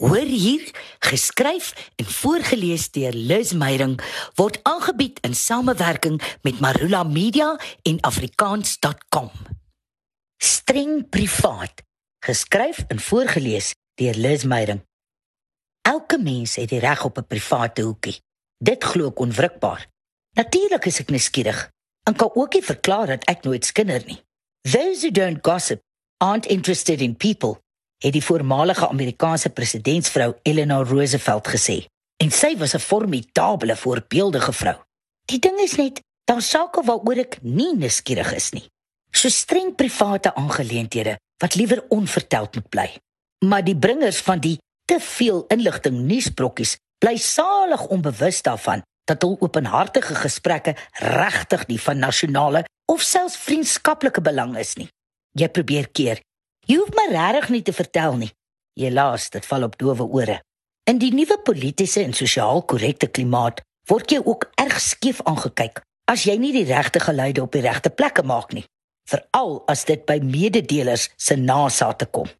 Hoor hier, geskryf en voorgeles deur Liz Meyering word aangebied in samewerking met Marula Media en afrikaans.com. Streng privaat, geskryf en voorgeles deur Liz Meyering. Elke mens het die reg op 'n private hoekie. Dit glo ek onwrikbaar. Natuurlik is ek nuuskierig en kan ook nie verklaar dat ek nooit skinder nie. Those who don't gossip aren't interested in people het die voormalige Amerikaanse presidentsvrou Eleanor Roosevelt gesê. En sy was 'n formidable voorbeeldige vrou. Die ding is net, daar sake waaroor ek nie nuuskierig is nie. So streng private aangeleenthede wat liewer onverteld moet bly. Maar die bringers van die te veel inligting nuusbrokkies bly salig onbewus daarvan dat hul openhartige gesprekke regtig nie van nasionale of selfs vriendskaplike belang is nie. Jy probeer keer Jy hoef my regtig nie te vertel nie. Helaas, dit val op doewe ore. In die nuwe politieke en sosiaal korrekte klimaat word jy ook erg skief aangekyk as jy nie die regte geluide op die regte plekke maak nie, veral as dit by mededelers se nasate kom.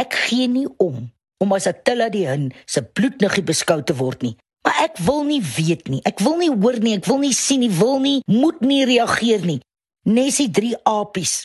Ek gee nie om om as Attila die Hun se bloedniggie beskou te word nie, maar ek wil nie weet nie. Ek wil nie hoor nie, ek wil nie sien nie, wil nie, moet nie reageer nie. Nessie 3 apies.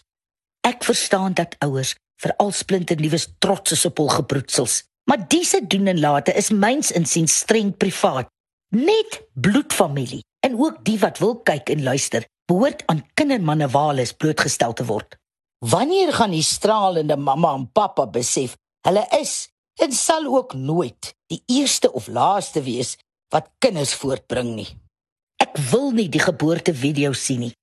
Ek verstaan dat ouers veral splinter nuwe trots is op hul gebroedsels. Maar dise doen en late is myns insien streng privaat. Net bloedfamilie en ook die wat wil kyk en luister, behoort aan kindermanne waales blootgestel te word. Wanneer gaan die stralende mamma en pappa besef hulle is en sal ook nooit die eerste of laaste wees wat kinders voortbring nie. Ek wil nie die geboorte video sien nie.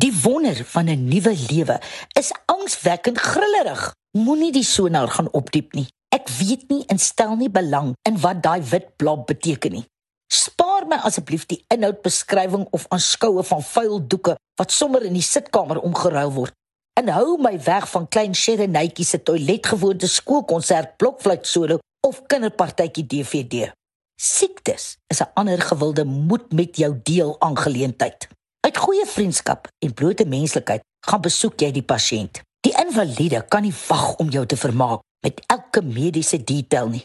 Die wonder van 'n nuwe lewe is angswekkend grillerig. Moenie die sonar gaan opdiep nie. Ek weet nie en stel nie belang in wat daai wit blob beteken nie. Spaar my asseblief die inhoudbeskrywing of aanskoue van vuil doeke wat sommer in die sitkamer omgeruil word. En hou my weg van klein Sherenetjie se toiletgewoonte skoolkonsert blokfluit solo of kinderpartytjie DVD. Siektes is 'n ander gewilde moet met jou deel aangeleentheid. Uit goeie vriendskap en blote menslikheid gaan besoek jy die pasiënt. Die invalide kan nie wag om jou te vermaak met elke mediese detail nie.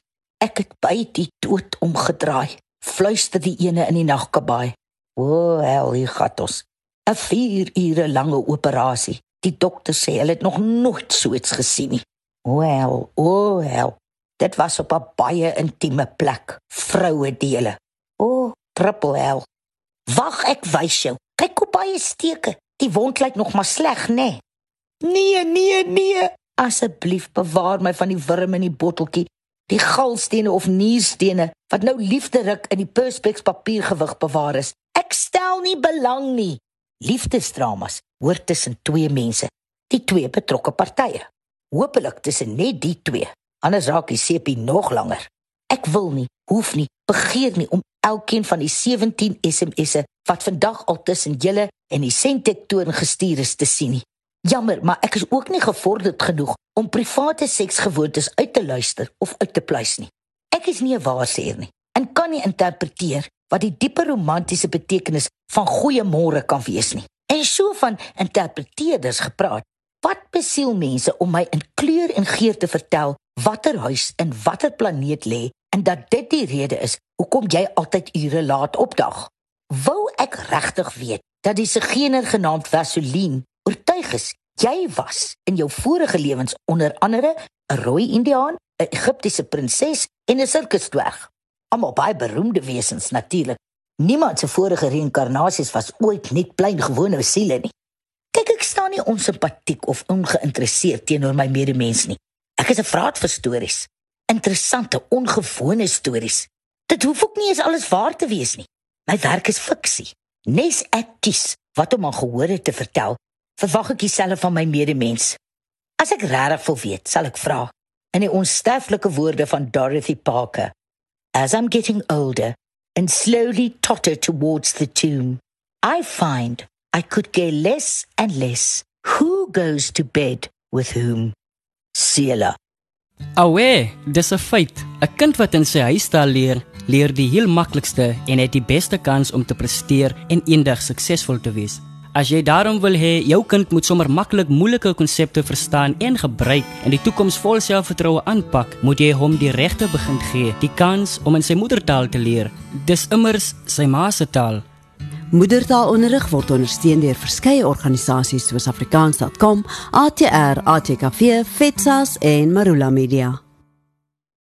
Ek het by die dood omgedraai, fluister die ene in die nagkabaai. O, hel, hier gaan ons. 'n 4 ure lange operasie. Die dokter sê hulle het nog nooit so iets gesien nie. Wel, o, hel. Dit was op 'n baie intieme plek, vroue dele. O, triple hel. Wag, ek wys jou. Kyk hoe baie steke. Die wond lyk nog maar sleg, né? Nee. Nee, nee. Asseblief bewaar my van die wurm in die botteltjie, die galstene of nierstene wat nou liefde ruk in die perspex papiergewig bewaar is. Ek stel nie belang nie. Liefdesdramas hoort tussen twee mense, die twee betrokke partye. Hoopelik tussen net die twee. Anders raak die sepie nog langer. Ek wil nie, hoef nie, begeer nie om elkeen van die 17 SMS'e wat vandag al tussen julle en die Sentek toon gestuur is te sien nie. Jammer, maar ek is ook nie gevorderd genoeg om private seksgewoontes uit te luister of uit te pleis nie. Ek is nie 'n waarseer nie en kan nie interpreteer wat die diepe romantiese betekenis van goeiemôre kan wees nie. En so van interpreteerders gepraat. Wat besiel mense om my in kleur en geur te vertel watter huis in watter planeet lê en dat dit die rede is hoekom jy altyd ure laat opdag? Wou ek regtig weet dat die segener genaamd Vaseline oortuig is jy was in jou vorige lewens onder andere 'n rooi indiaan, 'n Egiptiese prinses en 'n sirkusdwerg. Almal baie beroemde wesens natuurlik. Niemand se vorige reïnkarnasies was ooit net plain gewone siele nie. Kyk, ek staan nie onsimpatiek of ongeïnteresseerd teenoor my medemens nie. Ek is 'n vraat vir stories. Interessante, ongewone stories. Dit hoef ook nie eens alles waar te wees nie. My werk is fiksie. Nes ek kies wat om aan gehoor te vertel verwag ek dieselfde van my medemens. As ek regtig wil weet, sal ek vra in die onsterflike woorde van Dorothy Parker. As I'm getting older and slowly totter towards the tomb, I find I could care less and less who goes to bed with whom. Ciela. Awe, dis 'n feit. 'n Kind wat in sy huistaal leer, leer die heel maklikste en het die beste kans om te presteer en eendag suksesvol te wees. As jy daarom wil hê jou kind moet sommer maklik moeilike konsepte verstaan en gebruik en die toekoms vol selfvertroue aanpak, moet jy hom die regte begin gee, die kans om in sy moedertaal te leer. Dis immers sy ma se taal. Moedertaalonderrig word ondersteun deur verskeie organisasies soos Afrikaans.com, ATR, ATKV, FETSAS en Marula Media.